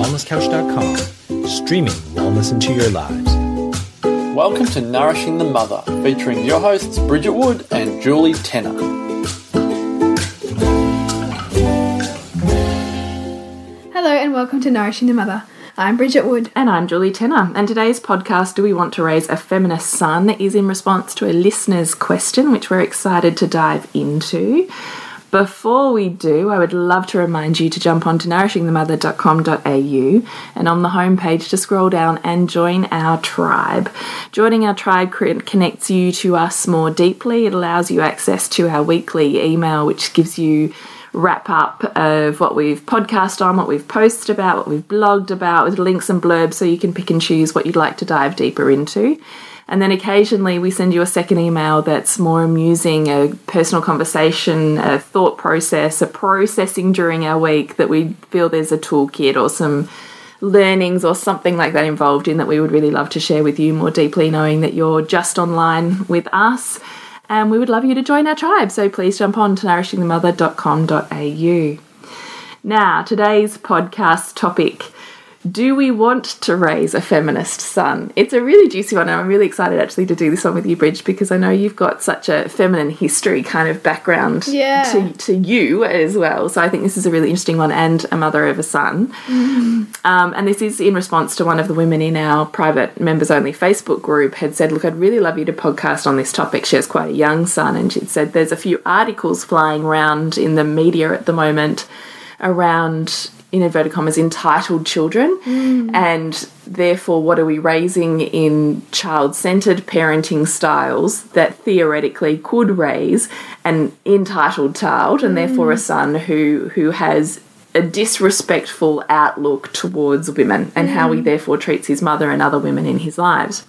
thewellnesscouch.com, streaming wellness into your lives. Welcome to Nourishing the Mother, featuring your hosts Bridget Wood and Julie Tenner. Hello and welcome to Nourishing the Mother. I'm Bridget Wood. And I'm Julie Tenner. And today's podcast, Do We Want to Raise a Feminist Son, is in response to a listener's question, which we're excited to dive into. Before we do, I would love to remind you to jump onto nourishingthemother.com.au and on the homepage to scroll down and join our tribe. Joining our tribe connects you to us more deeply. It allows you access to our weekly email, which gives you wrap up of what we've podcast on, what we've posted about, what we've blogged about with links and blurbs so you can pick and choose what you'd like to dive deeper into. And then occasionally we send you a second email that's more amusing, a personal conversation, a thought process, a processing during our week that we feel there's a toolkit or some learnings or something like that involved in that we would really love to share with you more deeply, knowing that you're just online with us. And we would love you to join our tribe. So please jump on to nourishingthemother.com.au. Now, today's podcast topic do we want to raise a feminist son? It's a really juicy one, and I'm really excited actually to do this one with you, Bridge, because I know you've got such a feminine history kind of background yeah. to, to you as well. So I think this is a really interesting one, and a mother of a son. Mm. Um, and this is in response to one of the women in our private members only Facebook group had said, Look, I'd really love you to podcast on this topic. She has quite a young son, and she'd said there's a few articles flying around in the media at the moment around in inverted commas entitled children mm. and therefore what are we raising in child-centered parenting styles that theoretically could raise an entitled child and mm. therefore a son who who has a disrespectful outlook towards women and mm. how he mm. therefore treats his mother and other women in his lives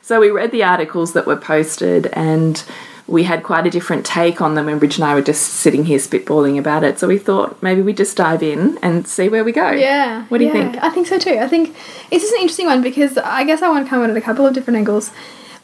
so we read the articles that were posted and we had quite a different take on them when Bridge and I were just sitting here spitballing about it. So we thought maybe we just dive in and see where we go. Yeah. What do yeah, you think? I think so too. I think it's just an interesting one because I guess I want to come at it a couple of different angles.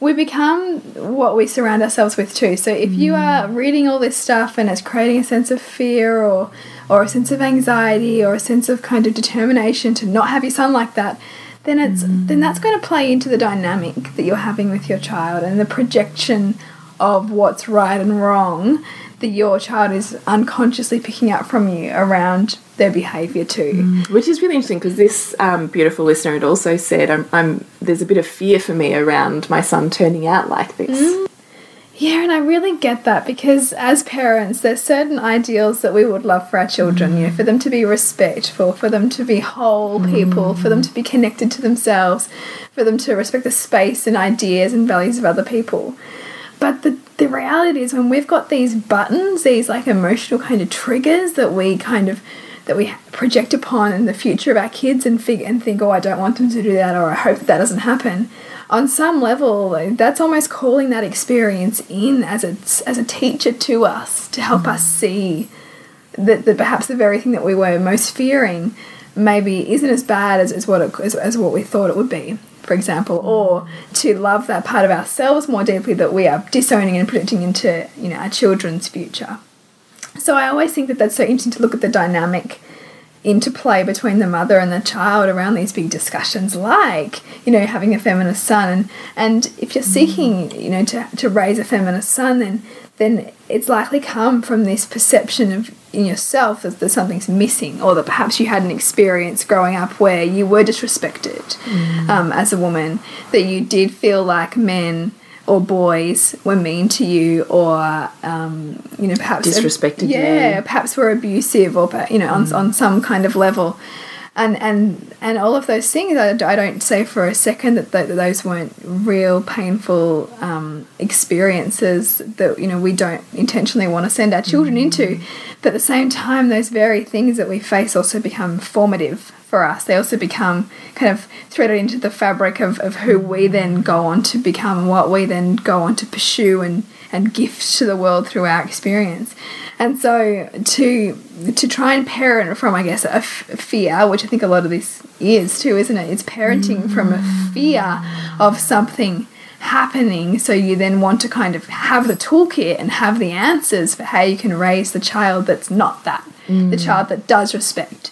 We become what we surround ourselves with too. So if you Mm. are reading all this stuff and it's creating a sense of fear or or a sense of anxiety or a sense of kind of determination to not have your son like that, then it's then that's going to play into the dynamic that you're having with your child and the projection of what's right and wrong that your child is unconsciously picking up from you around their behavior too. Mm, which is really interesting because this um, beautiful listener had also said, I'm, I'm, there's a bit of fear for me around my son turning out like this. Mm. Yeah, and I really get that because as parents, there's certain ideals that we would love for our children, you know, mm. for them to be respectful, for them to be whole people, for them to be connected to themselves, for them to respect the space and ideas and values of other people. But the, the reality is when we've got these buttons, these like emotional kind of triggers that we kind of that we project upon in the future of our kids and fig and think, oh, I don't want them to do that, or I hope that doesn't happen. On some level, that's almost calling that experience in as a as a teacher to us to help us mm. see that, that perhaps the very thing that we were most fearing maybe isn't as bad as, as what it, as, as what we thought it would be for example, or to love that part of ourselves more deeply that we are disowning and projecting into you know our children's future. So I always think that that's so interesting to look at the dynamic interplay between the mother and the child around these big discussions like you know having a feminist son and if you're seeking you know to, to raise a feminist son then then it's likely come from this perception of in yourself that, that something's missing or that perhaps you had an experience growing up where you were disrespected Mm. um, as a woman that you did feel like men or boys were mean to you or um, you know perhaps Disrespected you. yeah perhaps were abusive or you know on, on some kind of level and and and all of those things I, I don't say for a second that, th that those weren't real painful um, experiences that you know we don't intentionally want to send our children into. But at the same time those very things that we face also become formative for us. They also become kind of threaded into the fabric of, of who we then go on to become and what we then go on to pursue and and gift to the world through our experience and so to to try and parent from I guess a f- fear which I think a lot of this is too isn't it it's parenting from a fear of something happening so you then want to kind of have the toolkit and have the answers for how you can raise the child that's not that the mm. child that does respect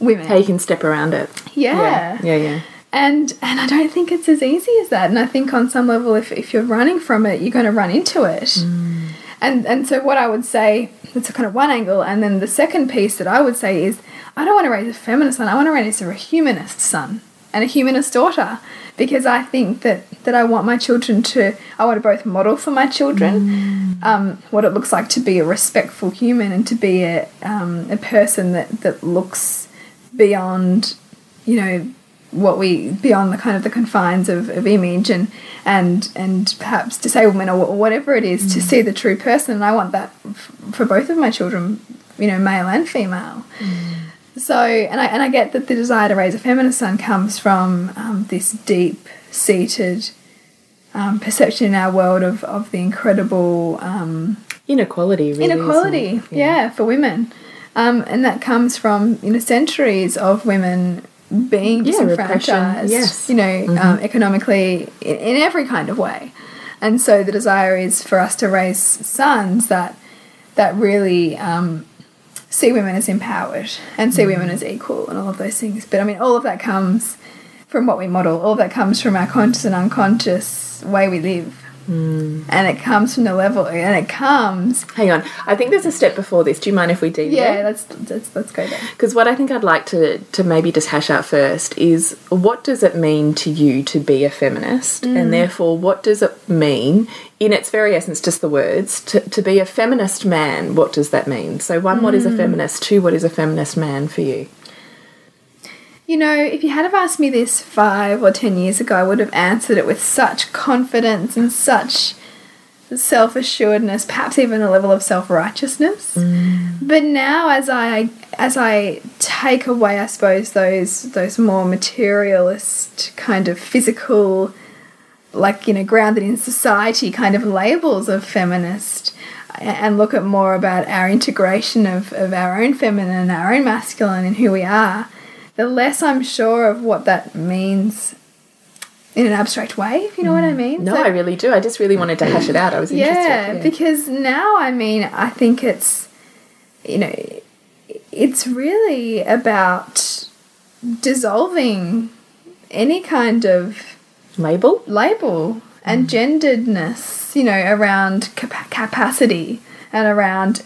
women. How you can step around it. yeah. Yeah, yeah. And and I don't think it's as easy as that. And I think on some level, if, if you're running from it, you're going to run into it. And and so what I would say, that's a kind of one angle. And then the second piece that I would say is, I don't want to raise a feminist son. I want to raise a humanist son and a humanist daughter because I think that that I want my children to. I want to both model for my children um, what it looks like to be a respectful human and to be a um, a person that that looks beyond, you know, what we beyond the kind of the confines of, of image and and and perhaps disablement or, whatever it is to see the true person. And I want that f- for both of my children you know male and female. So and I and I get that the desire to raise a feminist son comes from um, this deep seated um, perception in our world of, of the incredible um, Inequality, really. inequality yeah. for women. Um, and that comes from you know centuries of women being Yeah, disenfranchised yes. you know um, economically in, in every kind of way. And so the desire is for us to raise sons that that really um, see women as empowered and see women as equal and all of those things. But i mean all of that comes from what we model. All of that comes from our conscious and unconscious way we live Mm. and it comes from the level and it comes Hang on. I think there's a step before this. Do you mind if we do? yeah let's let's, let's go there Because what I think I'd like to, to maybe just hash out first is what does it mean to you to be a feminist? And mm. therefore, what does it mean, in its very essence, just the words, to, to be a feminist man? What does that mean? So, one, what is a mm. feminist? Two, what is a feminist man for you? You know, if you had have asked me this five or ten years ago, I would have answered it with such confidence and such self assuredness, perhaps even a level of self righteousness. Mm. But now, as I as I take away, I suppose those those more materialist kind of physical, like you know, grounded in society kind of labels of feminist. And look at more about our integration of, of our own feminine, and our own masculine, and who we are the less I'm sure of what that means in an abstract way, if you know what I mm. mean. No, So- I really do. I just really wanted to hash it out. I was interested. yeah, because now I mean, I think it's, you know, it's really about dissolving any kind of Label? label and mm. genderedness, you know, around capa capacity and around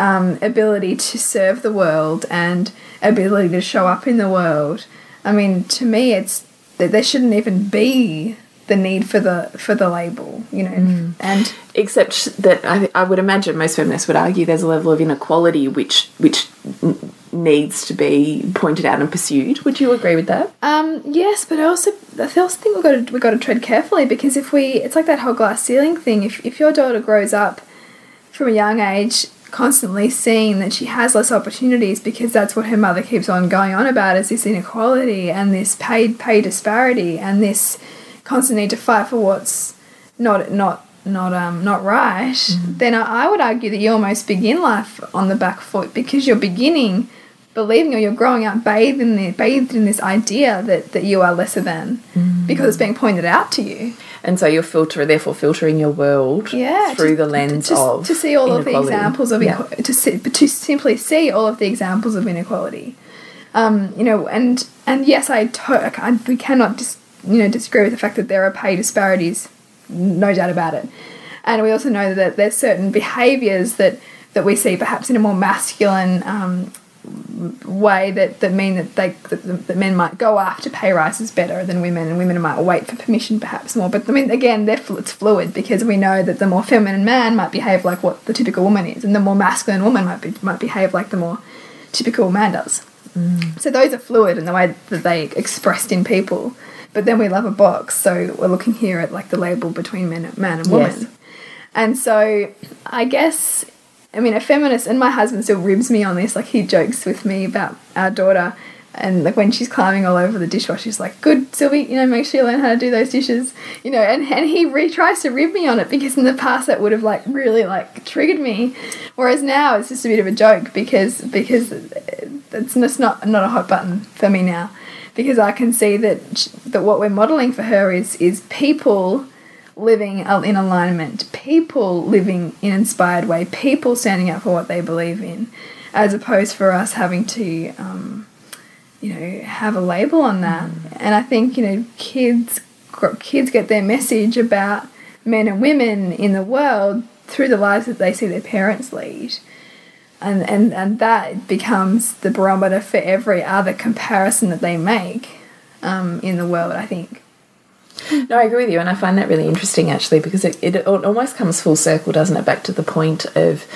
um, ability to serve the world and ability to show up in the world. I mean, to me, it's that there shouldn't even be the need for the for the label, you know, and Except that I, I would imagine most feminists would argue there's a level of inequality which which needs to be pointed out and pursued. Would you agree with that? Um, yes, but I also I also think we've got to we've got to tread carefully because if we it's like that whole glass ceiling thing. If if your daughter grows up from a young age constantly seeing that she has less opportunities because that's what her mother keeps on going on about is this inequality and this paid pay disparity and this constant need to fight for what's not not not um not right, then I, I would argue that you almost begin life on the back foot because you're beginning believing or you're growing up bathed in the bathed in this idea that, that you are lesser than because it's being pointed out to you. And so you're filter, therefore filtering your world Yeah, through to- the lens to, of to see all of the examples of Yeah. to see, to simply see all of the examples of inequality. Um, you know, and and yes, I, I we cannot dis, you know disagree with the fact that there are pay disparities, no doubt about it, and we also know that there's certain behaviours that that we see perhaps in a more masculine um, way that, that mean that they that, that men might go after pay rises better than women and women might wait for permission perhaps more. But I mean again they're, it's fluid because we know that the more feminine man might behave like what the typical woman is and the more masculine woman might be might behave like the more typical man does. Mm. So those are fluid in the way that they expressed in people. But then we love a box so we're looking here at like the label between men, man and woman. Yes. and so I guess, I mean, a feminist, and my husband still ribs me on this. Like, he jokes with me about our daughter. And like when she's climbing all over the dishwasher, she's like, "Good, Sylvie, you know, make sure you learn how to do those dishes, you know." And and he re tries to rib me on it because in the past that would have like really like triggered me, whereas now it's just a bit of a joke because because it's just not not a hot button for me now, because I can see that that what we're modeling for her is is people living in alignment, people living in inspired way, people standing up for what they believe in, as opposed for us having to, um, you know, have a label on that. And I think you know, kids kids get their message about men and women in the world through the lives that they see their parents lead. And, and, and that becomes the barometer for every other comparison that they make um, in the world, I think. No, I agree with you, and I find that really interesting actually because it, it almost comes full circle, doesn't it, back to the point of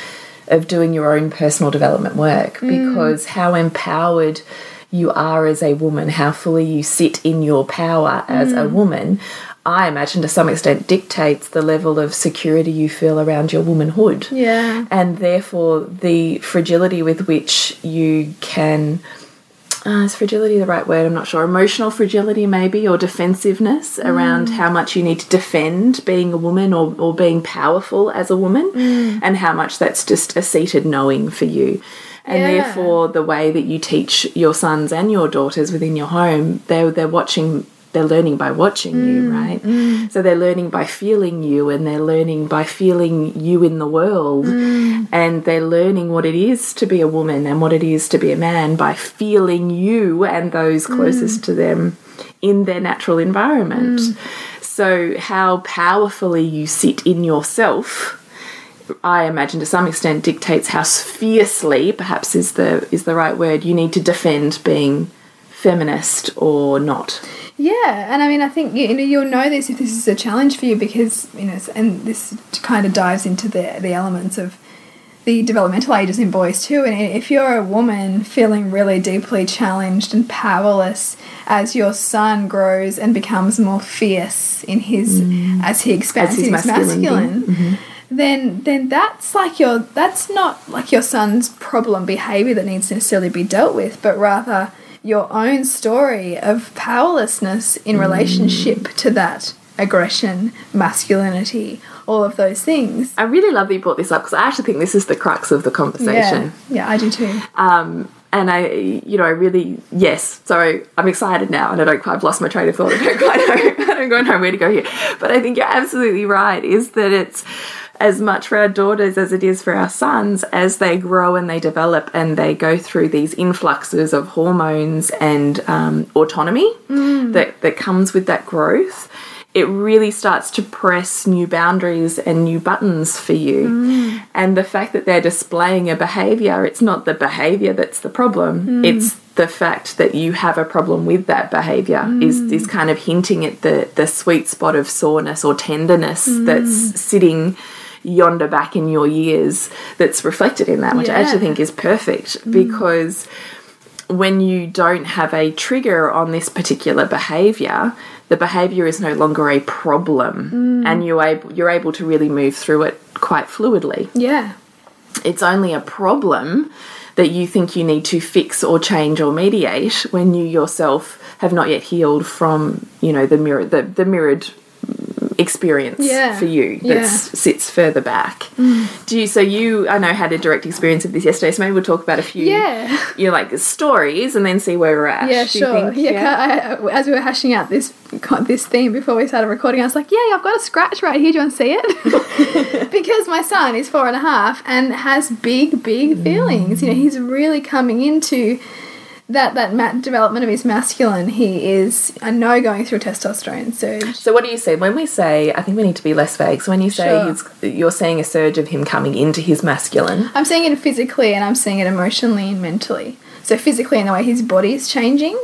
of doing your own personal development work mm. because how empowered you are as a woman, how fully you sit in your power as a mm. woman, I imagine to some extent dictates the level of security you feel around your womanhood. Yeah. And therefore, the fragility with which you can. Uh, is fragility the right word? I'm not sure. Emotional fragility, maybe, or defensiveness around how much you need to defend being a woman or, or being powerful as a woman, and how much that's just a seated knowing for you. And Yeah. therefore, the way that you teach your sons and your daughters within your home, they're, they're watching, they're learning by watching you, mm, right? Mm. So they're learning by feeling you and they're learning by feeling you in the world. Mm. And they're learning what it is to be a woman and what it is to be a man by feeling you and those closest to them in their natural environment. So, how powerfully you sit in yourself I imagine to some extent dictates how fiercely, perhaps is the is the right word, you need to defend being feminist or not. Yeah, and I mean, I think you know you'll know this if this is a challenge for you because you know, and this kind of dives into the the elements of the developmental ages in boys too. And if you're a woman feeling really deeply challenged and powerless as your son grows and becomes more fierce in his mm. as he expands his in his masculinity. masculine. Mm-hmm. Then, then that's like your that's not like your son's problem behavior that needs to necessarily be dealt with, but rather your own story of powerlessness in relationship to that aggression, masculinity, all of those things. I really love that you brought this up because I actually think this is the crux of the conversation. Yeah, yeah, I do too. Um, and I, you know, I really, yes. So I'm excited now, and I don't. I've lost my train of thought. I don't quite know. I don't quite know where to go here. But I think you're absolutely right. Is that it's as much for our daughters as it is for our sons as they grow and they develop and they go through these influxes of hormones and um, autonomy mm. that that comes with that growth. It really starts to press new boundaries and new buttons for you. Mm. And the fact that they're displaying a behavior, it's not the behavior that's the problem. Mm. It's the fact that you have a problem with that behavior is is kind of hinting at the the sweet spot of soreness or tenderness that's sitting yonder back in your years that's reflected in that, which I actually think is perfect mm. because when you don't have a trigger on this particular behavior, the behavior is no longer a problem, mm. and you able you're able to really move through it quite fluidly. Yeah, It's only a problem that you think you need to fix or change or mediate when you yourself have not yet healed from you know the mirror the, the mirrored experience Yeah. for you that Yeah. sits further back. Mm. Do you? So you, I know, had a direct experience of this yesterday. So maybe we'll talk about a few, Yeah. you know, like stories, and then see where we're at. yeah, Do sure. think? yeah, I, uh, as we were hashing out this this theme before we started recording, I was like, "Yeah, I've got a scratch right here. Do you want to see it?" because my son is four and a half and has big, big feelings. You know, he's really coming into that that ma- development of his masculine. He is, I know, going through a testosterone surge. So what do you say when we say? I think we need to be less vague. So when you say Sure. he's, you're seeing a surge of him coming into his masculine, I'm seeing it physically and I'm seeing it emotionally and mentally. So physically in the way his body is changing.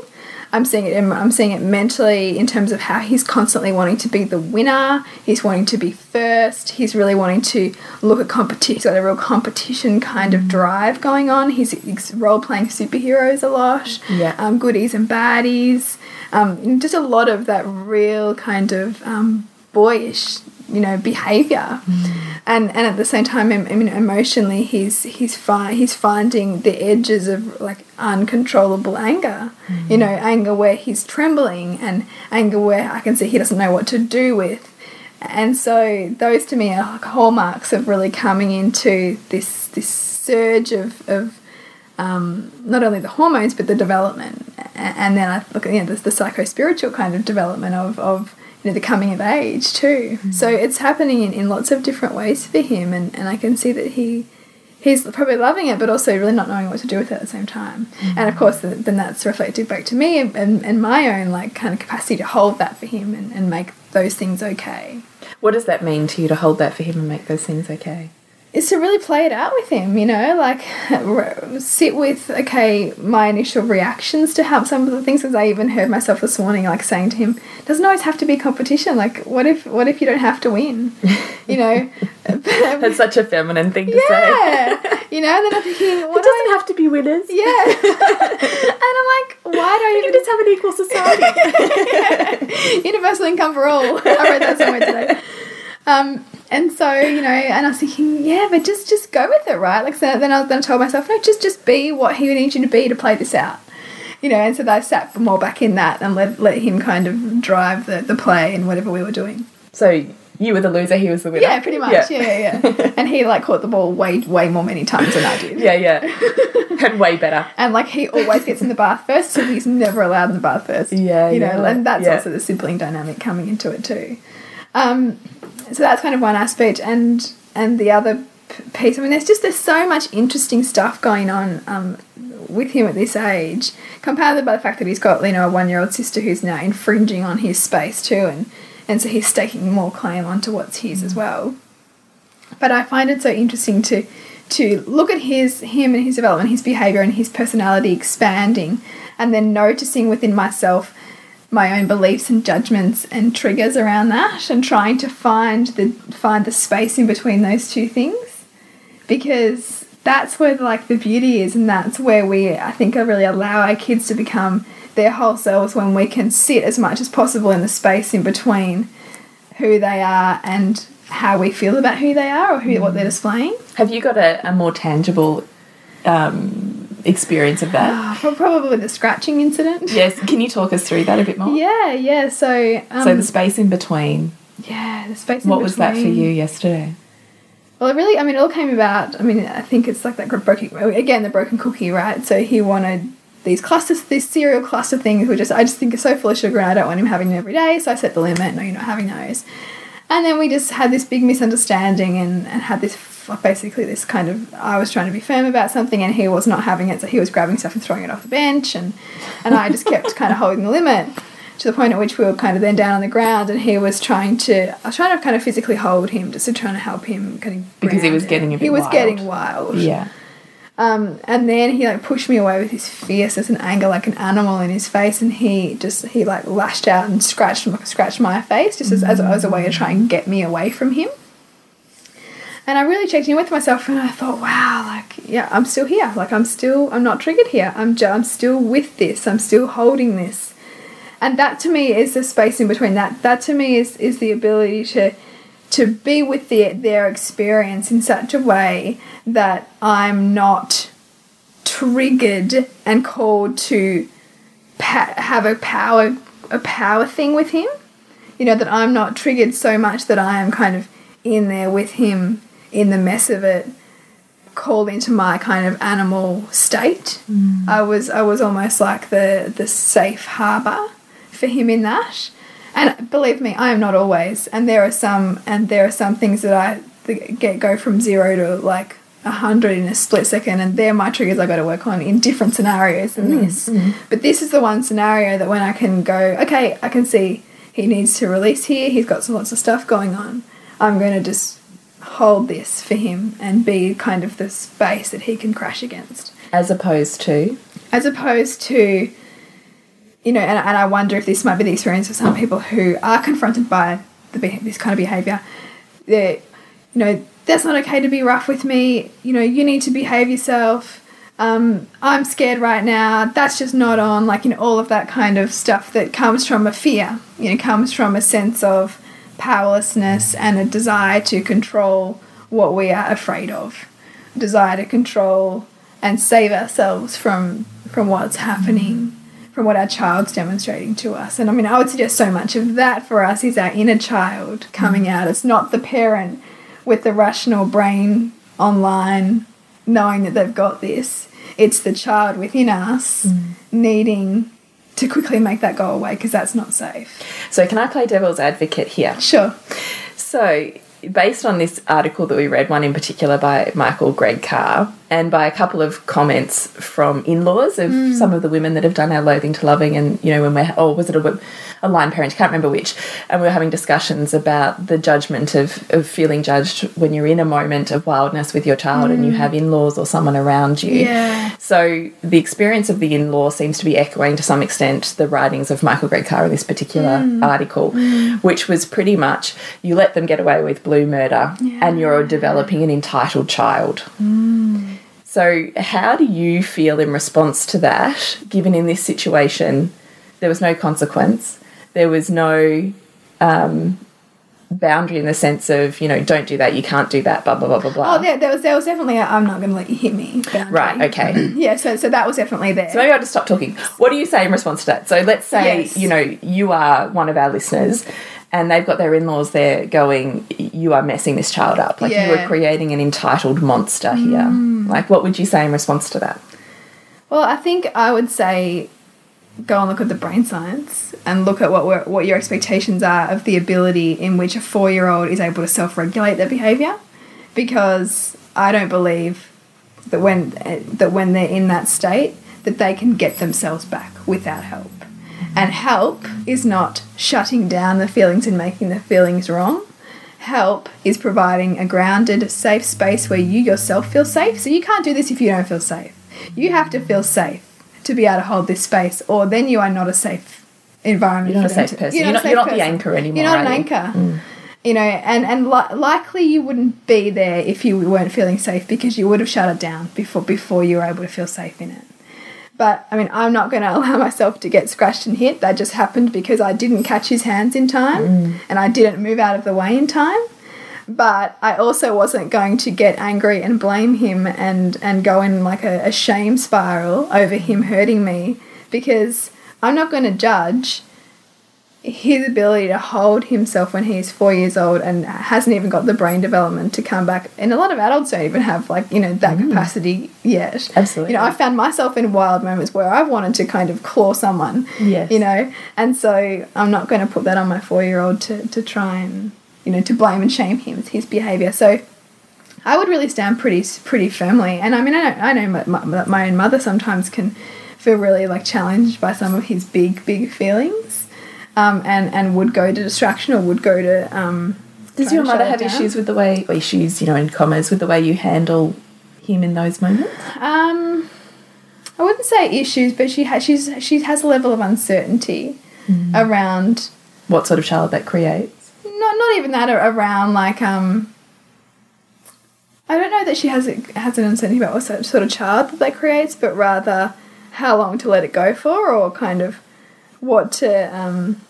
I'm seeing it. I'm seeing it mentally in terms of how he's constantly wanting to be the winner. He's wanting to be first. He's really wanting to look at competition. He's got a real competition kind of drive going on. He's, he's role playing superheroes a lot. Yeah. Um, goodies and baddies. Um, just a lot of that real kind of um, boyish, you know, behavior and and at the same time, I mean, emotionally, he's he's fi- he's finding the edges of like uncontrollable anger. You know, anger where he's trembling, and anger where I can see he doesn't know what to do with. And so those to me are like hallmarks of really coming into this this surge of of um, not only the hormones but the development, and then I look at you know the, the psycho spiritual kind of development of of you know the coming of age too. Mm-hmm. So it's happening in, in lots of different ways for him, and, and I can see that he he's probably loving it, but also really not knowing what to do with it at the same time. Mm-hmm. And of course, then that's reflected back to me and, and, and my own like kind of capacity to hold that for him and, and make those things okay. What does that mean to you to hold that for him and make those things okay? Is to really play it out with him, you know, like sit with okay my initial reactions to how some of the things. As I even heard myself this morning, like saying to him, "Doesn't always have to be competition. Like, what if what if you don't have to win? You know." That's such a feminine thing to say. yeah, you know. And then I'm thinking, what It do I doesn't have to be winners. yeah. and I'm like, why don't You can just have an equal society. Universal income for all. I read that somewhere today. Um, and so you know, and I was thinking, yeah, but just just go with it, right? Like so then I then I told myself, no, just just be what he needs you to be to play this out. You know, and so I sat more back in that and let let him kind of drive the, the play and whatever we were doing. so you were the loser, he was the winner. Yeah, pretty much. Yeah, yeah. yeah. and he like caught the ball way way more many times than I did. Yeah, yeah. and way better. And like he always gets in the bath first, so he's never allowed in the bath first. Yeah, you know, and that's yeah. also the sibling dynamic coming into it too. Um, so that's kind of one aspect, and and the other piece. I mean, there's just there's so much interesting stuff going on um, with him at this age, compounded by the fact that he's got you know a one year old sister who's now infringing on his space too, and and so he's staking more claim onto what's his as well. But I find it so interesting to to look at his him and his development, his behavior and his personality expanding, and then noticing within myself my own beliefs and judgments and triggers around that, and trying to find the find the space in between those two things, because that's where like the beauty is, and that's where we I think really allow our kids to become their whole selves when we can sit as much as possible in the space in between who they are and how we feel about who they are or who what they're displaying. Have you got a, a more tangible um, experience of that? Pro- Probably the scratching incident. yes. Can you talk us through that a bit more? Yeah, yeah. So, um, So the space in between. yeah, the space. in What was that for you yesterday? Well, it really, I mean, it all came about. I mean, I think it's like that broken again, the broken cookie, right? So he wanted these clusters, these cereal cluster things, which just I just think are so full of sugar, and I don't want him having them every day. So I set the limit. No, you're not having those. And then we just had this big misunderstanding, and and had this basically this kind of I was trying to be firm about something, and he was not having it. So he was grabbing stuff and throwing it off the bench, and and I just kept kind of holding the limit to the point at which we were kind of then down on the ground and he was trying to I was trying to kind of physically hold him just to trying to help him kind of Because he was getting a bit he was wild. getting wild Yeah. Um, and then he like pushed me away with his fierceness and anger like an animal in his face and he just he like lashed out and scratched scratched my face just as, as, as a way to try and get me away from him and I really checked in with myself and I thought, wow, like, yeah, I'm still here. Like, I'm still, I'm not triggered here. I'm, ju- I'm still with this. I'm still holding this. And that to me is the space in between. That, that to me is, is the ability to, to be with their, their experience in such a way that I'm not triggered and called to pa- have a power, a power thing with him. You know, that I'm not triggered so much that I am kind of in there with him in the mess of it called into my kind of animal state. Mm. I was I was almost like the the safe harbor for him in that. And believe me, I am not always. And there are some and there are some things that I get go from zero to like a hundred in a split second, and they're my triggers I got to work on in different scenarios than mm, this. Mm. But this is the one scenario that when I can go, okay, I can see he needs to release here. He's got some lots of stuff going on. I'm going to just hold this for him and be kind of the space that he can crash against As opposed to. as opposed to you know and, and i wonder if this might be the experience of some people who are confronted by the, this kind of behavior. That you know that's not okay to be rough with me. You know you need to behave yourself. Um, i'm scared right now. That's just not on like you know all of that kind of stuff that comes from a fear you know comes from a sense of powerlessness and a desire to control what we are afraid of. Desire to control and save ourselves from from what's happening from what our child's demonstrating to us. And i mean i would suggest so much of that for us is our inner child coming mm. out. It's not the parent with the rational brain online knowing that they've got this. It's the child within us mm. needing to quickly make that go away because that's not safe. So can I play devil's advocate here? sure. So based on this article that we read, one in particular by Michael Greg Carr, and by a couple of comments from in laws of hmm. some of the women that have done our Loathing to Loving, and you know, when we're, oh, was it a, a line parent? Can't remember which. And we were having discussions about the judgment of, of feeling judged when you're in a moment of wildness with your child and you hmm. have in laws or someone around you. Yeah. So the experience of the in-law seems to be echoing to some extent the writings of Michael Greg Carr in this particular hmm. article, which was pretty much you let them get away with blue murder and you're developing an entitled child. So how do you feel in response to that, given in this situation there was no consequence, there was no um, boundary in the sense of, you know, don't do that, you can't do that, blah blah blah blah blah. Oh, there, there was there was definitely a, I'm not going to let you hit me. boundary. Right, okay. Yeah, so so that was definitely there. So maybe I'll just stop talking. What do you say in response to that? So let's say, Yes. you know, you are one of our listeners and they've got their in laws there going, you are messing this child up. Like you are creating an entitled monster here. Mm. Like, what would you say in response to that? Well, I think I would say go and look at the brain science and look at what we're, what your expectations are of the ability in which a four year old is able to self regulate their behavior, because I don't believe that when that when they're in that state that they can get themselves back without help. And help is not shutting down the feelings and making the feelings wrong. Help is providing a grounded, safe space where you yourself feel safe. So you can't do this if you don't feel safe. You have to feel safe to be able to hold this space, or then you are not a safe environment. You're not a safe to- person. You're not- safe you're not the anchor anymore, You're not an you? anchor. Hmm. You know, and and li- likely you wouldn't be there if you weren't feeling safe because you would have shut it down before before you were able to feel safe in it. But I mean, I'm not going to allow myself to get scratched and hit. That just happened because I didn't catch his hands in time mm. and I didn't move out of the way in time. But I also wasn't going to get angry and blame him and, and go in like a, a shame spiral over him hurting me because I'm not going to judge his ability to hold himself when he's four years old and hasn't even got the brain development to come back. And a lot of adults don't even have like you know that hmm. capacity yet. Absolutely. You know, I found myself in wild moments where I wanted to kind of claw someone. Yes. You know, and so I'm not going to put that on my four year old to to try and you know to blame and shame him. It's his behavior. So. I would really stand pretty pretty firmly, and I mean, I know I know my, my, my own mother sometimes can feel really like challenged by some of his big big feelings, um, and and would go to distraction or would go to. Um, Does your mother have down. issues with the way, or issues, you know, in commas, with the way you handle him in those moments? Um, I wouldn't say issues, but she has she's she has a level of uncertainty around What sort of child that creates? not not even that around like um. I don't know that she has a, has an uncertainty about what sort sort of child that that creates, but rather how long to let it go for, or kind of what to um,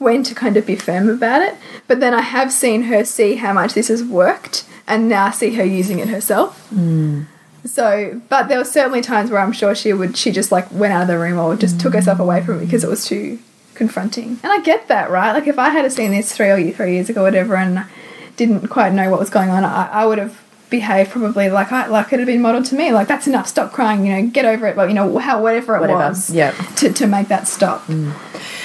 when to kind of be firm about it. But then I have seen her see how much this has worked, and now see her using it herself. Mm. So, but there were certainly times where I'm sure she would, she just like went out of the room or just took herself mm. away from it because it was too confronting. And I get that, right? Like if I had seen this three or three years ago, or whatever, and didn't quite know what was going on, I, I would have behaved probably like I like it had been modeled to me. Like that's enough, stop crying, you know, get over it. But you know, how whatever it Whatever, was, yep. to to make that stop. Mm.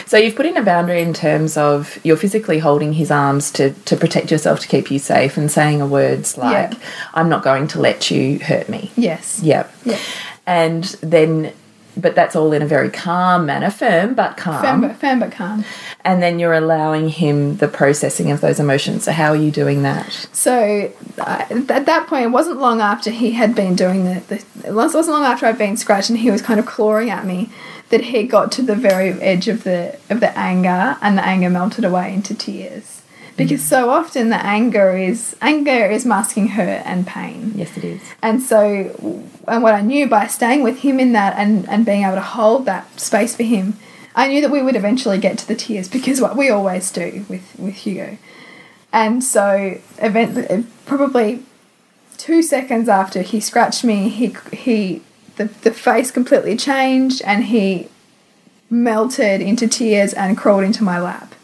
So you've put in a boundary in terms of you're physically holding his arms to, to protect yourself to keep you safe and saying a words like, Yeah. I'm not going to let you hurt me. Yes. Yep. Yeah. And then, but that's all in a very calm manner, firm but calm. Firm but, firm but calm. And then you're allowing him the processing of those emotions. So how are you doing that? So uh, at that point, it wasn't long after he had been doing the, the. It wasn't long after I'd been scratched and he was kind of clawing at me that he got to the very edge of the of the anger and the anger melted away into tears. Because mm. so often the anger is anger is masking hurt and pain. Yes, it is. And so, and what I knew by staying with him in that and, and being able to hold that space for him, I knew that we would eventually get to the tears because what we always do with, with Hugo. And so, event, eh, probably two seconds after he scratched me, he, he the, the face completely changed and he melted into tears and crawled into my lap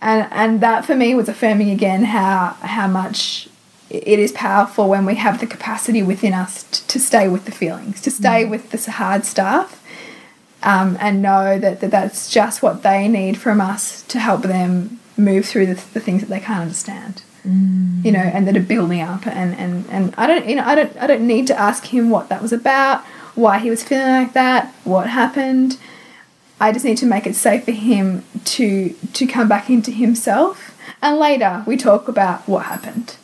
and and that for me was affirming again how how much it is powerful when we have the capacity within us t- to stay with the feelings, to stay with this hard stuff, um, and know that, that that's just what they need from us to help them move through the, the things that they can't understand. you know, and that are building up. And, and, and I don't, you know, I don't, I don't need to ask him what that was about, why he was feeling like that, what happened. I just need to make it safe for him to to come back into himself. And later we talk about what happened.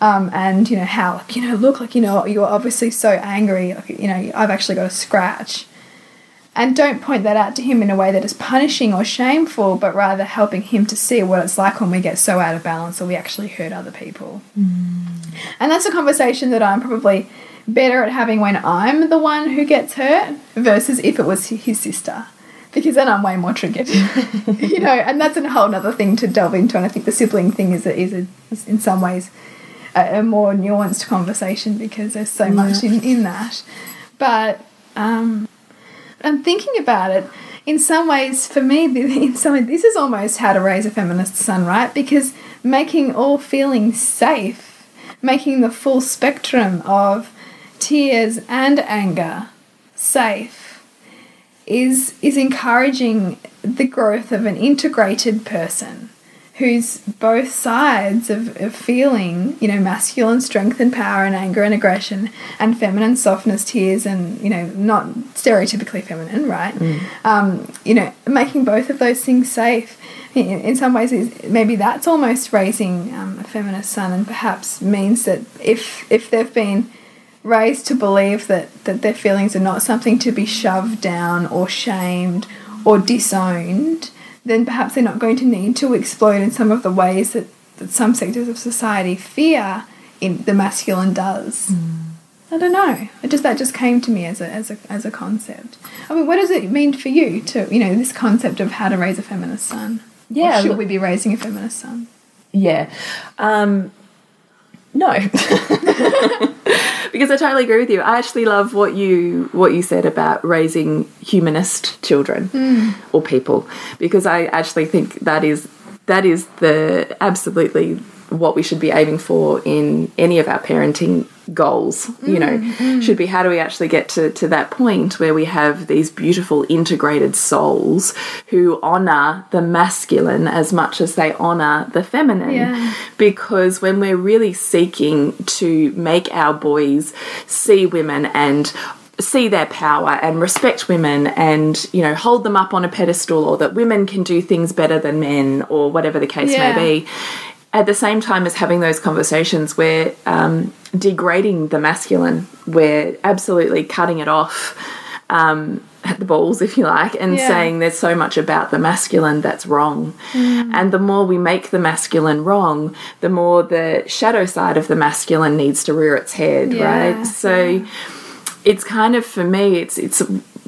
Um, and you know how like you know look like you know you're obviously so angry like you know I've actually got a scratch and don't point that out to him in a way that is punishing or shameful but rather helping him to see what it's like when we get so out of balance that we actually hurt other people and that's a conversation that I'm probably better at having when I'm the one who gets hurt versus if it was his sister because then I'm way more triggered, you know, and that's a whole other thing to delve into. And I think the sibling thing is a, is, a, is in some ways a, a, more nuanced conversation because there's so much in, in that. But um, I'm thinking about it. In some ways, for me, in some ways, this is almost how to raise a feminist son, right? Because making all feelings safe, making the full spectrum of tears and anger safe is is encouraging the growth of an integrated person who's both sides of, of feeling, you know, masculine strength and power and anger and aggression and feminine softness, tears and, you know, not stereotypically feminine, right? Mm. Um, you know, making both of those things safe. In, in some ways, is maybe that's almost raising um, a feminist son, and perhaps means that if if they've been raised to believe that, that their feelings are not something to be shoved down or shamed or disowned, then perhaps they're not going to need to explode in some of the ways that, that some sectors of society fear in the masculine does. Mm. I don't know. It just that just came to me as a as a as a concept. I mean, what does it mean for you to you know this concept of how to raise a feminist son? Yeah, or should we be raising a feminist son? Yeah, um, no. because I totally agree with you. I actually love what you what you said about raising humanist children mm. or people because I actually think that is that is the absolutely what we should be aiming for in any of our parenting goals mm, you know mm. should be how do we actually get to, to that point where we have these beautiful integrated souls who honor the masculine as much as they honor the feminine yeah. because when we're really seeking to make our boys see women and see their power and respect women and you know hold them up on a pedestal or that women can do things better than men or whatever the case yeah. may be at the same time as having those conversations, we're um, degrading the masculine. We're absolutely cutting it off um, at the balls, if you like, and Yeah. saying there's so much about the masculine that's wrong. And the more we make the masculine wrong, the more the shadow side of the masculine needs to rear its head, Yeah, right? So it's kind of for me, it's it's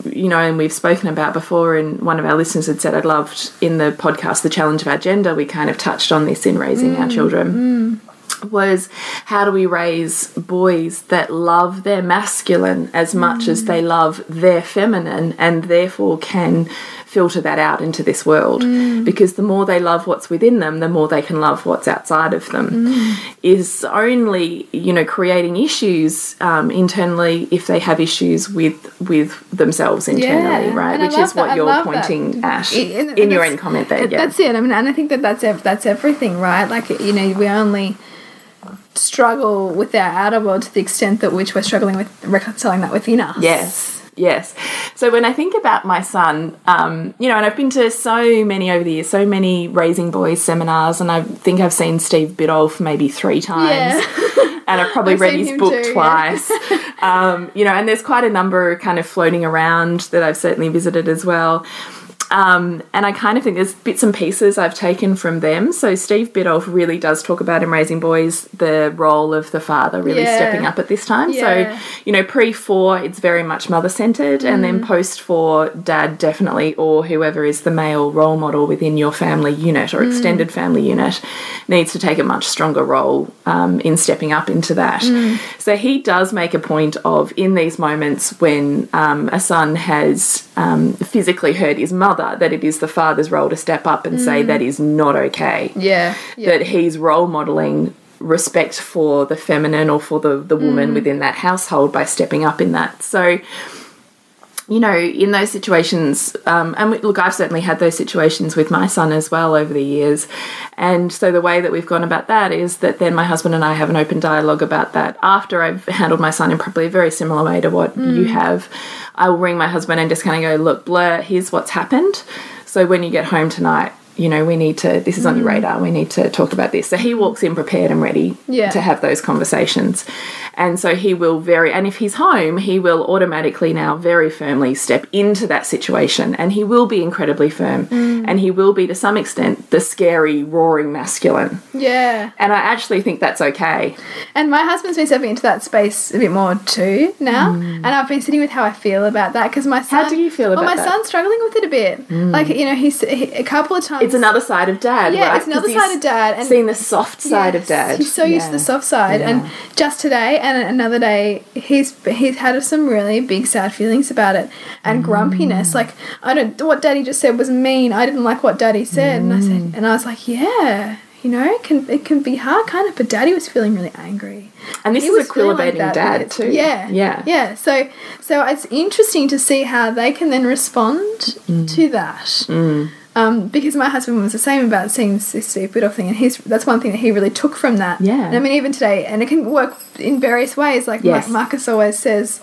you know, and we've spoken about before, and one of our listeners had said, I'd loved in the podcast, The Challenge of Our Gender, we kind of touched on this in raising our mm, children. Mm. Was how do we raise boys that love their masculine as much as they mm. love their feminine and therefore can filter that out into this world? Mm. Because the more they love what's within them, the more they can love what's outside of them. Mm. Is only, you know, creating issues um, internally if they have issues with with themselves internally, Yeah, right? and Which is what. You're love that. pointing at in your end comment there. that- Yeah. That's it. I mean, and I think that that's ev- that's everything, right? Like you know, we only struggle with our outer world to the extent that which we're struggling with reconciling that within us. Yes, yes. So when I think about my son, um, you know, and I've been to so many over the years, so many raising boys seminars, and I think I've seen Steve Biddulph maybe three times. Yeah. and I've probably I've read his book too, yeah. twice. um, you know, and there's quite a number kind of floating around that I've certainly visited as well. Um, and I kind of think there's bits and pieces I've taken from them. So Steve Biddulph really does talk about in Raising Boys the role of the father really Yeah. stepping up at this time. Yeah. So you know, pre four, it's very much mother centered, and then Mm. post four, dad definitely, or whoever is the male role model within your family unit Mm. or extended family unit, needs to take a much stronger role um, in stepping up into that. Mm. So he does make a point of in these moments when um, a son has um, physically hurt his mother, that it is the father's role to step up and say that is not okay Yeah. yeah. that he's role modeling respect for the feminine or for the, the woman within that household by stepping up in that. So you know, in those situations, um, and look, I've certainly had those situations with my son as well over the years. And so the way that we've gone about that is that then my husband and I have an open dialogue about that after I've handled my son in probably a very similar way to what you have. I will ring my husband and just kind of go, look, Blur, here's what's happened. So when you get home tonight, you know, we need to, this is on your radar, we need to talk about this. So he walks in prepared and ready Yeah. to have those conversations. And so he will very, and if he's home, he will automatically now very firmly step into that situation and he will be incredibly firm. And he will be, to some extent, the scary, roaring masculine. Yeah. And I actually think that's okay. And my husband's been stepping into that space a bit more too now, and I've been sitting with how I feel about that because my son. Mm. do you feel well, about my that? Mm. son's struggling with it a bit. Like you know, he's he, a couple of times. It's another side of dad, Yeah, right? it's another side of dad, and- seeing the soft side of dad. He's so used to the soft side, and just today and another day, he's he's had some really big sad feelings about it and Mm. grumpiness. Like I don't, what Daddy just said was mean. I didn't like what Daddy said, and I Mm. said, and I was like, yeah, you know, it can it can be hard, kind of. But Daddy was feeling really angry. And this He is a was feeling equilibrating that dad too. Yeah, Yeah. yeah. So, so it's interesting to see how they can then respond Mm. to that. Um, because my husband was the same about seeing this, Steve Biddulph thing, and he's that's one thing that he really took from that. Yeah. And I mean, even today, and it can work in various ways. Like Yes. Mar- Marcus always says,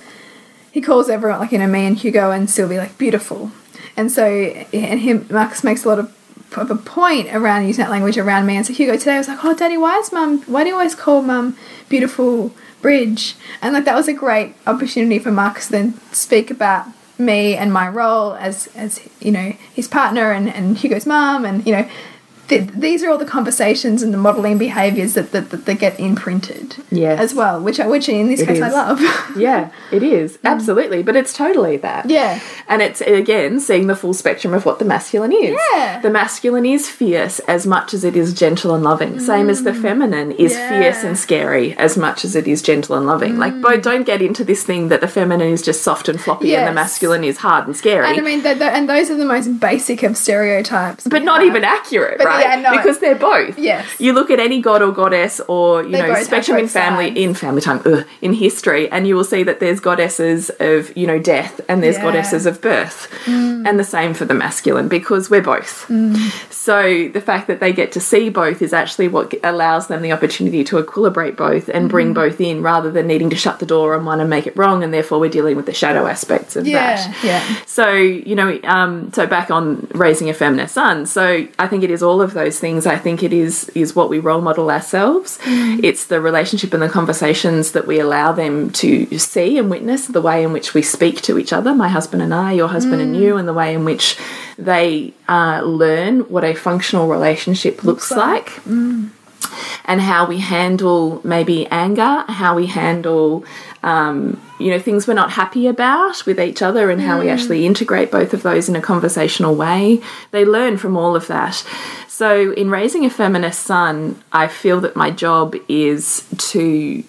he calls everyone like you know me and Hugo and Sylvie like beautiful, and so and him Marcus makes a lot of of a point around using that language around me. And so Hugo today was like, "Oh, Daddy, why is Mum? Why do you always call Mum beautiful Bridge?" And like that was a great opportunity for Marcus then speak about me and my role as as you know his partner and and Hugo's mum and you know. Th- these are all the conversations and the modelling behaviours that, that, that, that get imprinted Yes. as well, which I, which in this It case I love. Yeah, it is. Absolutely. But it's totally that. Mm. Yeah. And it's, again, seeing the full spectrum of what the masculine is. Yeah. The masculine is fierce as much as it is gentle and loving. Same as the feminine is Mm. Yeah. fierce and scary as much as it is gentle and loving. Like, both don't get into this thing that the feminine is just soft and floppy and the masculine is hard and scary. and I mean, and those are the most basic of stereotypes. but not even accurate, But right? Yeah, no. Because they're both. Yes. You look at any god or goddess or, you They know, spectrum in family sides. in family time, ugh, in history, and you will see that there's goddesses of, you know, death and there's Yeah. goddesses of birth. And the same for the masculine because we're both. So the fact that they get to see both is actually what allows them the opportunity to equilibrate both and bring Mm-hmm. both in rather than needing to shut the door on one and make it wrong and therefore we're dealing with the shadow aspects of Yeah, that. yeah. So, you know, um, so back on raising a feminist son. So I think it is all of those things. I think it is is what we role model ourselves. Mm. It's the relationship and the conversations that we allow them to see and witness, the way in which we speak to each other, my husband and I, your husband and mm. you, and the way in which they uh, learn what a functional relationship looks, like. Mm. And how we handle maybe anger, how we handle um, you know things we're not happy about with each other and how we actually integrate both of those in a conversational way. They learn from all of that. So in raising a feminist son i feel that my job is to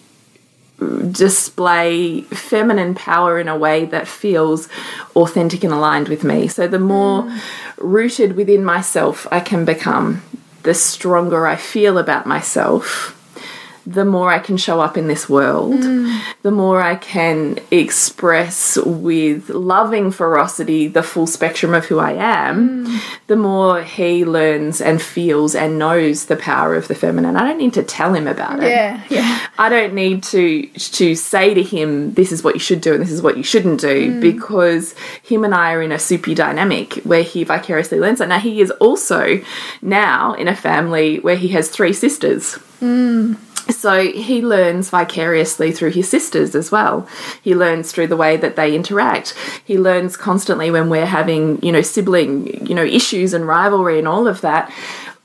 display feminine power in a way that feels authentic and aligned with me. So the more rooted within myself i can become the stronger i feel about myself the more I can show up in this world, the more I can express with loving ferocity the full spectrum of who I am, the more he learns and feels and knows the power of the feminine. I don't need to tell him about it. Yeah, yeah. I don't need to to say to him this is what you should do and this is what you shouldn't do mm. because him and I are in a soupy dynamic where he vicariously learns that. Now he is also now in a family where he has three sisters. Mm. So he learns vicariously through his sisters as well. He learns through the way that they interact. He learns constantly when we're having, you know, sibling, you know, issues and rivalry and all of that.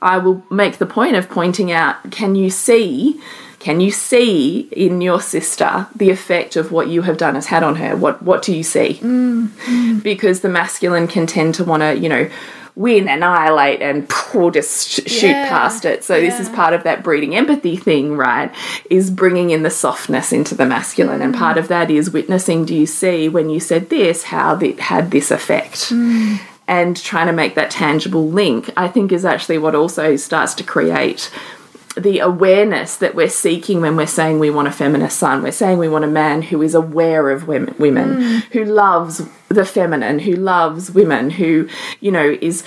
I will make the point of pointing out, can you see can you see in your sister the effect of what you have done has had on her? What what do you see? Mm, mm. Because the masculine can tend to want to, you know, win, annihilate, and poof, just sh- shoot Yeah, past it. So this is part of that breeding empathy thing, right? Is bringing in the softness into the masculine, and part mm. of that is witnessing. Do you see when you said this how it had this effect? Mm. And trying to make that tangible link, I think, is actually what also starts to create the awareness that we're seeking when we're saying we want a feminist son. We're saying we want a man who is aware of women, women who loves the feminine, who loves women, who, you know, is.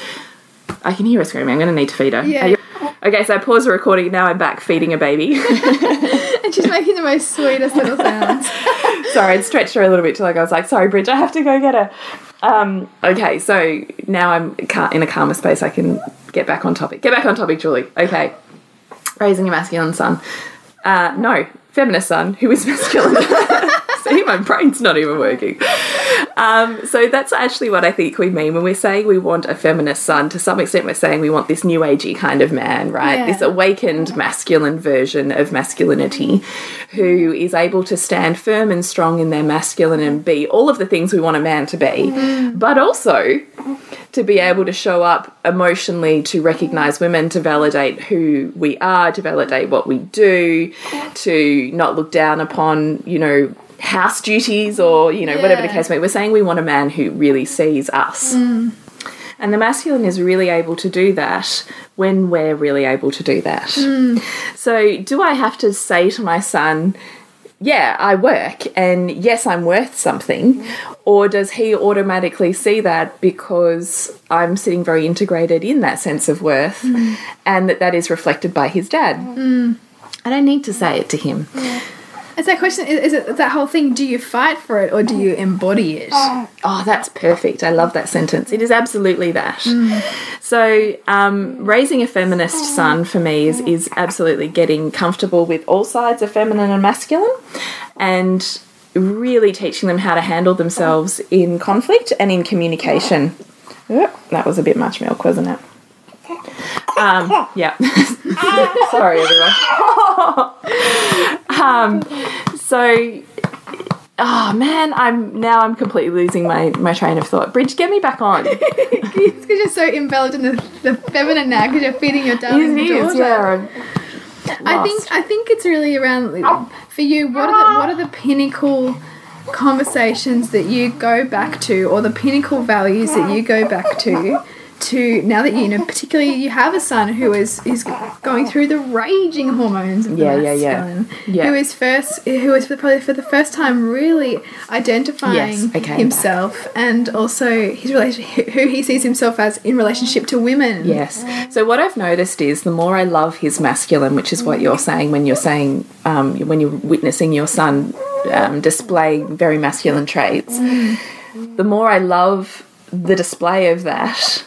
I can hear her screaming. I'm going to need to feed her. Yeah. Okay, so I paused the recording. Now I'm back feeding a baby. And she's making the most sweetest little sounds. sorry, I'd stretched her a little bit till like I was like, sorry, Bridge, I have to go get her. Um, okay, so now I'm in a calmer space. I can get back on topic. Get back on topic, Julie. Okay, raising a masculine son. Uh, no, feminist son who is masculine. See, my brain's not even working. Um, so that's actually what I think we mean when we're saying we want a feminist son. To some extent, we're saying we want this new agey kind of man, right? Yeah. This awakened masculine version of masculinity who is able to stand firm and strong in their masculine and be all of the things we want a man to be, but also to be able to show up emotionally to recognize women, to validate who we are, to validate what we do, to not look down upon, you know, house duties or, you know, whatever the case may be. We're saying we want a man who really sees us. Mm. And the masculine is really able to do that when we're really able to do that. Mm. So, do I have to say to my son, yeah, I work and yes, I'm worth something? Mm. Or does he automatically see that because I'm sitting very integrated in that sense of worth and that that is reflected by his dad? I don't need to say it to him. It's that question is, is it that whole thing, do you fight for it or do you embody it? Oh, that's perfect. I love that sentence. It is absolutely that. So, um, raising a feminist son for me is, is absolutely getting comfortable with all sides of feminine and masculine and really teaching them how to handle themselves in conflict and in communication. Oop, that was a bit much milk, wasn't it? Um, yeah. Sorry, everyone. um, so Oh man, I'm now I'm completely losing my my train of thought. Bridge, get me back on. It's because you're so enveloped in the, the feminine now because you're feeding your darling It is, daughter. yeah. I think I think it's really around for you. What are the what are the pinnacle conversations that you go back to, or the pinnacle values that you go back to? To now that you know, particularly you have a son who is is going through the raging hormones of the Yeah, yeah, yeah. Yeah. who is first, who is for, probably for the first time really identifying Yes, okay. himself and also his relationship, who he sees himself as in relationship to women. Yes. So what I've noticed is the more I love his masculine, which is what you're saying when you're saying um, when you're witnessing your son um, display very masculine traits, the more I love the display of that,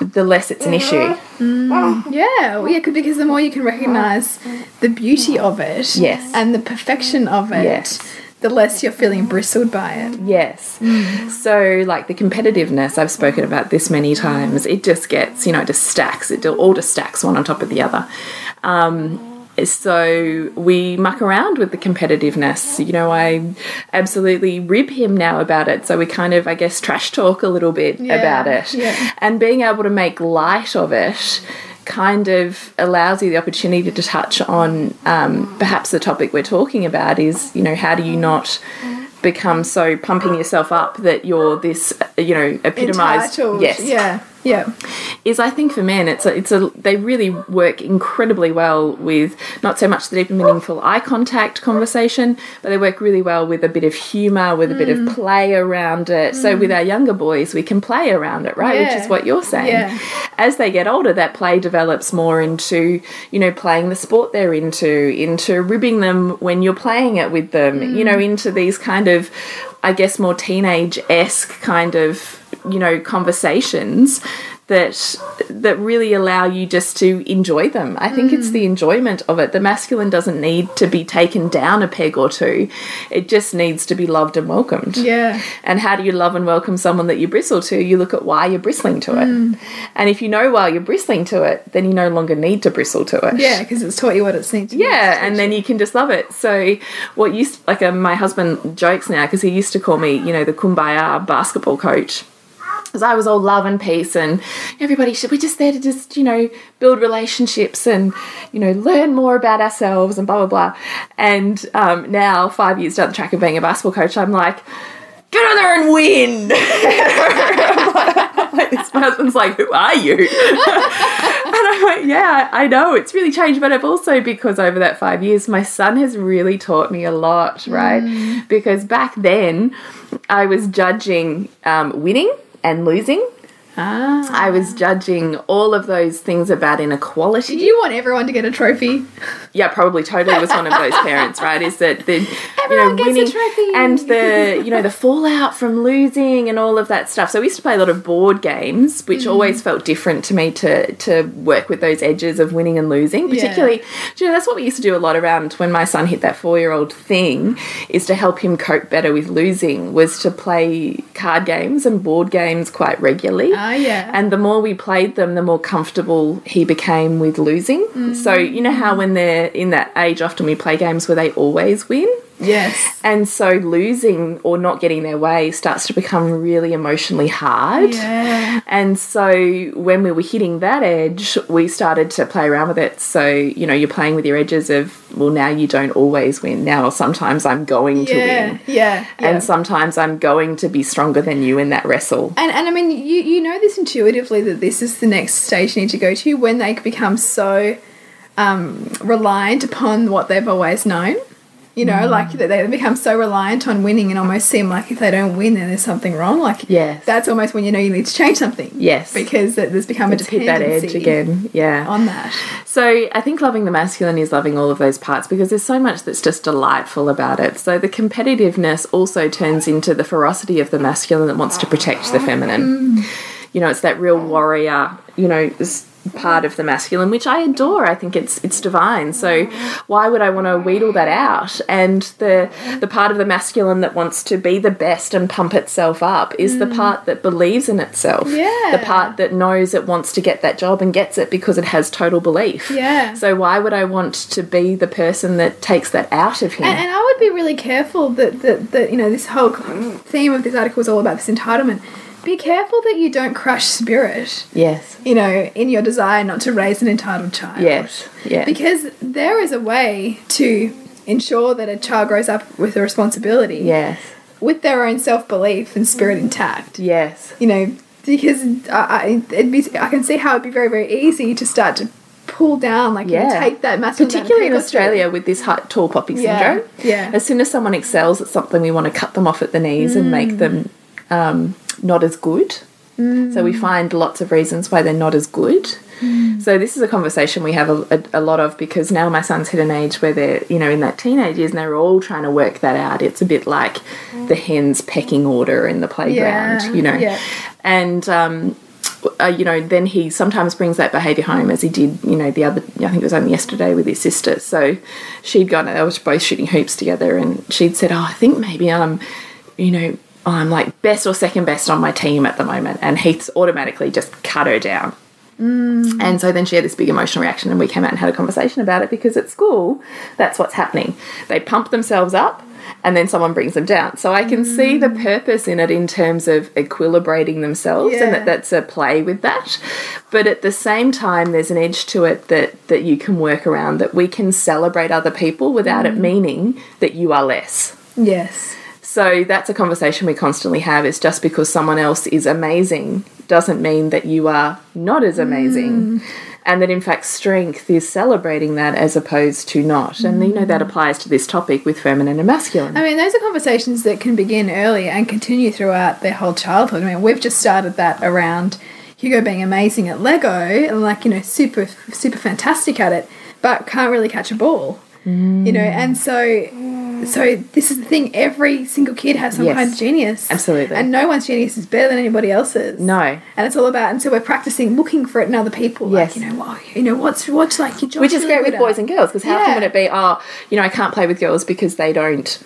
the less it's an issue. Yeah, well, yeah, 'cause- because the more you can recognize the beauty of it, Yes. and the perfection of it, Yes. the less you're feeling bristled by it. Yes. So, like the competitiveness, I've spoken about this many times. It just gets, you know, it just stacks. It all just stacks one on top of the other. Um, so we muck around with the competitiveness. You know, I absolutely rib him now about it. So we kind of, I guess, trash talk a little bit Yeah, about it. yeah. And being able to make light of it kind of allows you the opportunity to touch on um, perhaps the topic we're talking about is, you know, how do you not become so pumping yourself up that you're this, you know, epitomized. Entitled. Yes Yeah. Yeah. is I think for men it's a, it's a they really work incredibly well with not so much the deep and meaningful eye contact conversation, but they work really well with a bit of humor, with a bit Mm. of play around it. So with our younger boys, we can play around it, right? Which is what you're saying. Yeah. As they get older, that play develops more into you know playing the sport they're into, into ribbing them when you're playing it with them, you Mm. know, into these kind of I guess more teenage esque kind of you know conversations that that really allow you just to enjoy them. I think it's the enjoyment of it. The masculine doesn't need to be taken down a peg or two. It just needs to be loved and welcomed. Yeah. And how do you love and welcome someone that you bristle to? You look at why you're bristling to it. And if you know why you're bristling to it, then you no longer need to bristle to it. Yeah, because it's taught you what it's needs to. Yeah, and then you can just love it. So, what used like uh, my husband jokes now because he used to call me, you know, the kumbaya basketball coach. Because I was all love and peace, and everybody should. We're just there to just, you know, build relationships and, you know, learn more about ourselves and blah blah blah. And um, now, five years down the track of being a basketball coach, I'm like, get on there and win. Like, this husband's like, who are you? and I'm like, yeah, I know it's really changed, but I've also because over that five years, my son has really taught me a lot, right? Mm. Because back then, I was judging um, winning and losing. Ah. I was judging all of those things about inequality. Did you want everyone to get a trophy? yeah, probably totally was one of those parents, right? Is that the Everyone you know gets a winning trophy. and the you know the fallout from losing and all of that stuff. So we used to play a lot of board games, which Mm. always felt different to me to to work with those edges of winning and losing. Particularly, do you know that's what we used to do a lot around when my son hit that four year old thing. Is to help him cope better with losing. Was to play card games and board games quite regularly. Ah, Oh, yeah. And the more we played them, the more comfortable he became with losing. So, mm-hmm. you know how when they're in that age, often we play games where they always win? Yes. And so losing or not getting their way starts to become really emotionally hard. Yeah. And so when we were hitting that edge, we started to play around with it. So, you know, you're playing with your edges of, well, now you don't always win. Now sometimes I'm going to Yeah. win. Yeah. yeah. And sometimes I'm going to be stronger than you in that wrestle. And, and I mean, you, you know this intuitively that this is the next stage you need to go to when they become so um, reliant upon what they've always known. You know, Mm. like that they become so reliant on winning and almost seem like if they don't win, then there's something wrong. Like, Yes. that's almost when you know you need to change something. Yes. because that there's become a hit that edge again. Yeah. on that. So I think loving the masculine is loving all of those parts because there's so much that's just delightful about it. So the competitiveness also turns into the ferocity of the masculine that wants to protect the feminine. You know, it's that real warrior, you know, part of the masculine which I adore. I think it's it's divine. So why would I want to wheedle that out? And the the part of the masculine that wants to be the best and pump itself up is the mm. part that believes in itself. Yeah. The part that knows it wants to get that job and gets it because it has total belief. Yeah. So why would I want to be the person that takes that out of him? And, and I would be really careful that, that, that, you know, this whole theme of this article is all about this entitlement. Be careful that you don't crush spirit, yes. you know, in your desire not to raise an entitled child. Yes. Yeah. Because there is a way to ensure that a child grows up with a responsibility yes. with their own self belief and spirit intact. Yes. You know, because I, I, it'd be, I can see how it'd be very, very easy to start to pull down, like, Yeah. take that masculine Particularly in and through. Australia with this tall poppy Yeah, syndrome. yeah. As soon as someone excels at something, we want to cut them off at the knees and Mm. make them um, not as good. Mm. So we find lots of reasons why they're not as good. Mm. So this is a conversation we have a, a, a lot of because now my son's hit an age where they're you know in that teenage years and they're all trying to work that out. It's a bit like the hen's pecking order in the playground, Yeah, you know. yeah. And um, uh, you know, then he sometimes brings that behaviour home, as he did, you know, the other, I think it was only yesterday with his sister. So she'd gone, they were both shooting hoops together, and she'd said, Oh, I think maybe I'm, you know, I'm like best or second best on my team at the moment. And Heath's automatically just cut her down. Mm. And so then she had this big emotional reaction, and we came out and had a conversation about it because at school, that's what's happening. They pump themselves up, and then someone brings them down. So I can see the mm. purpose in it in terms of equilibrating themselves, and that that's a play with that. But at the same time, there's an edge to it that that you can work around. That we can celebrate other people without it mm. meaning that you are less. Yes. So that's a conversation we constantly have is just because someone else is amazing doesn't mean that you are not as amazing. Mm. And that in fact strength is celebrating that as opposed to not. And you know that mm. applies to this topic with feminine and masculine. I mean, those are conversations that can begin early and continue throughout their whole childhood. I mean, we've just started that around Hugo being amazing at Lego and like you know super super fantastic at it, but can't really catch a ball. You know, and mm. so so this is the thing. Every single kid has some Yes. kind of genius, Absolutely. and no one's genius is better than anybody else's. No. and it's all about. And so we're practicing looking for it in other people. Yes. like, you know, well, you know, what's what's like your job, Which is great with boys and girls because how Yeah. can would it be, oh, you know, I can't play with girls because they don't,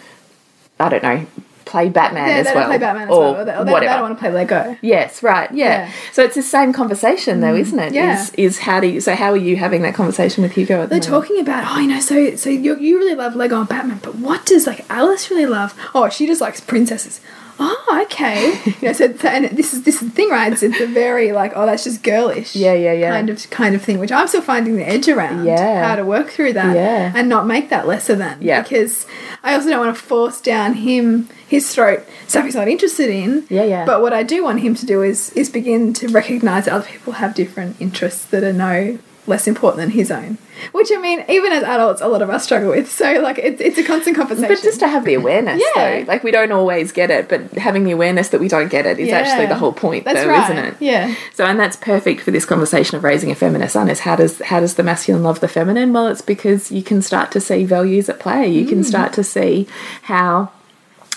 I don't know, play Batman Yeah, as they well. play Batman as or well. Or they, or they, whatever. they don't want to play Lego. Yes, right. Yeah. Yeah. Mm. So it's the same conversation though, isn't it? yeah. Is is how do you so how are you having that conversation with Hugo at the They're moment? talking about, oh, you know, so so you, you really love Lego and Batman, but what does like Alice really love? Oh, she just likes princesses. Oh, okay. you know, so, so and this is this is the thing, right? It's, it's a very like, oh, that's just girlish. Yeah, yeah, yeah. Kind of kind of thing, which I'm still finding the edge around. Yeah. How to work through that. Yeah. And not make that lesser than. Yeah. Because I also don't want to force down him his throat stuff he's not interested in. Yeah, yeah. But what I do want him to do is is begin to recognise that other people have different interests that are no less important than his own. Which I mean, even as adults, a lot of us struggle with. So like, it's it's a constant conversation. But just to have the awareness, Yeah. though, like we don't always get it, but having the awareness that we don't get it is actually the whole point, That's though, right. isn't it? Yeah. So, and that's perfect for this conversation of raising a feminist son. Is how does how does the masculine love the feminine? Well, it's because you can start to see values at play. You Mm. can start to see how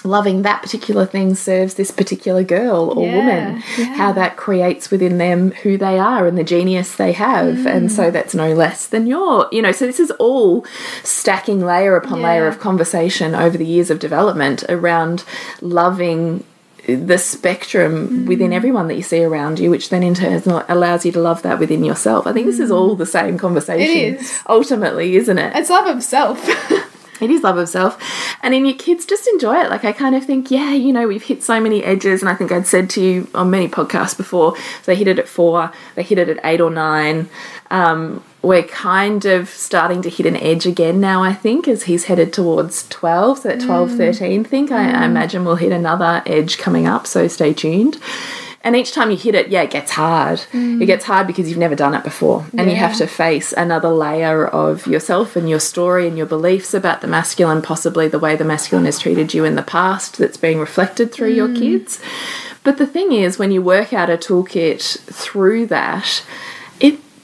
loving that particular thing serves this particular girl or Yeah, woman. yeah. How that creates within them who they are and the genius they have, Mm. and so that's no less than your. You know, so this is all stacking layer upon layer of conversation over the years of development around loving the spectrum within Mm. everyone that you see around you, which then in turn allows you to love that within yourself. I think this is all the same conversation. Mm. It is. Ultimately, isn't it? It's love of self. It is love of self. And in your kids, just enjoy it. Like, I kind of think, yeah, you know, we've hit so many edges. And I think I'd said to you on many podcasts before, they hit it at four, they hit it at eight or nine. Um, we're kind of starting to hit an edge again now, I think, as he's headed towards 12. So that 12, 13 think, I, I imagine we'll hit another edge coming up. So stay tuned. And each time you hit it, yeah, it gets hard. Mm. It gets hard because you've never done it before. And you have to face another layer of yourself and your story and your beliefs about the masculine, possibly the way the masculine has treated you in the past that's being reflected through your mm. kids. But the thing is, when you work out a toolkit through that,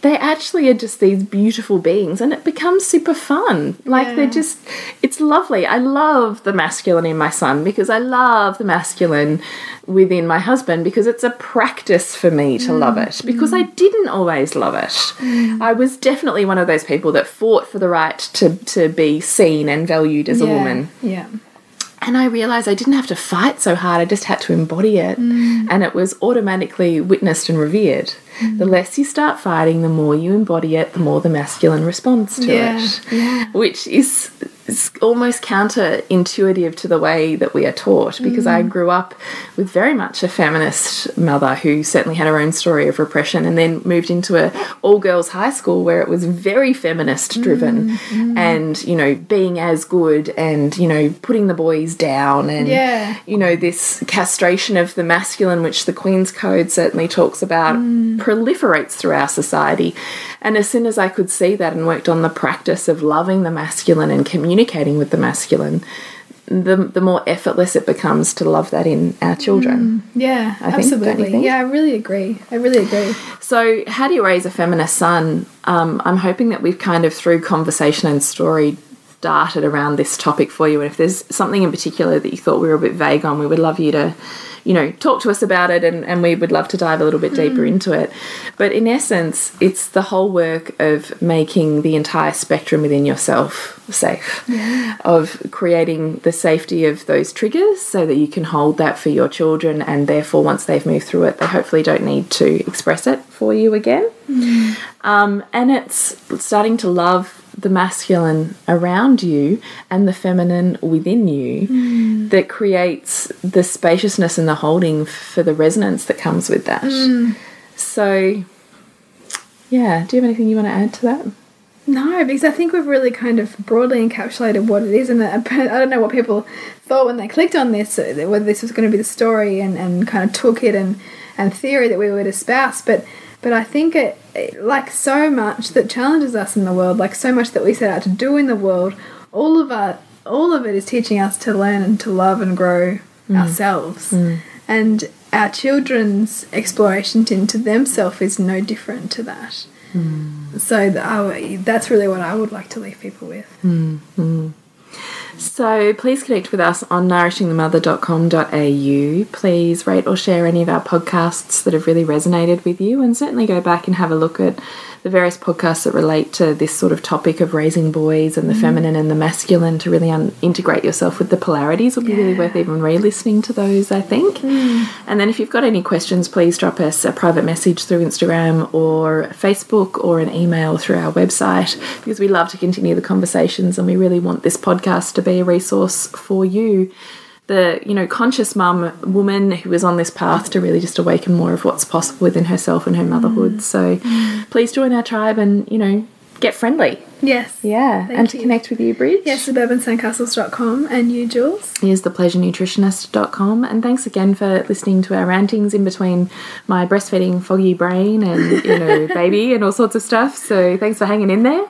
they actually are just these beautiful beings and it becomes super fun. Like Yeah. they're just it's lovely. I love the masculine in my son because I love the masculine within my husband because it's a practice for me to mm. love it because I mm. didn't always love it. Mm. I was definitely one of those people that fought for the right to to be seen and valued as a woman. Yeah. And I realized I didn't have to fight so hard, I just had to embody it. Mm. And it was automatically witnessed and revered. The less you start fighting, the more you embody it, the more the masculine responds to Yeah, it. yeah. Which is, is almost counterintuitive to the way that we are taught because I Mm. grew up with very much a feminist mother who certainly had her own story of repression and then moved into a all girls high school where it was very feminist driven Mm, and you know being as good and you know putting the boys down and Yeah. you know this castration of the masculine which the queen's code certainly talks about Mm. Proliferates through our society and as soon as i could see that and worked on the practice of loving the masculine and communicating with the masculine the, the more effortless it becomes to love that in our children. Yeah, I think, absolutely. Yeah, I really agree. I really agree. So, how do you raise a feminist son? Um, I'm hoping that we've kind of, through conversation and story, darted around this topic for you. And if there's something in particular that you thought we were a bit vague on, we would love you to, you know, talk to us about it and, and we would love to dive a little bit deeper into it. But in essence, it's the whole work of making the entire spectrum within yourself safe, of creating the safety of those triggers so that you can hold that for your children and therefore once they've moved through it, they hopefully don't need to express it for you again. Um, and it's starting to love the masculine around you and the feminine within you that creates the spaciousness and the holding for the resonance that comes with that. So, yeah, do you have anything you want to add to that? No, because I think we've really kind of broadly encapsulated what it is, and I I don't know what people thought when they clicked on this, uh, whether this was going to be the story and, and kind of toolkit and, and theory that we would espouse, but but I think it, it, like so much that challenges us in the world, like so much that we set out to do in the world, all of our, all of it is teaching us to learn and to love and grow mm. ourselves, mm. and our children's exploration into themselves is no different to that. Mm. So th- I, that's really what I would like to leave people with. So please connect with us on nourishingthemother.com.au. Please rate or share any of our podcasts that have really resonated with you, and certainly go back and have a look at the various podcasts that relate to this sort of topic of raising boys and the mm-hmm. feminine and the masculine to really un- integrate yourself with the polarities. Will be really worth even re-listening to those, I think. Mm. And then if you've got any questions, please drop us a private message through Instagram or Facebook or an email through our website because we love to continue the conversations and we really want this podcast to be a resource for you. The you know conscious mum woman who is on this path to really just awaken more of what's possible within herself and her motherhood. Mm. So please join our tribe and you know get friendly. Yes. Yeah, and to you. connect with you, Bridge. Yes, suburbansandcastles.com and you, Jules. Here's thepleasurenutritionist.com. And thanks again for listening to our rantings in between my breastfeeding foggy brain and, you know, baby and all sorts of stuff. So thanks for hanging in there.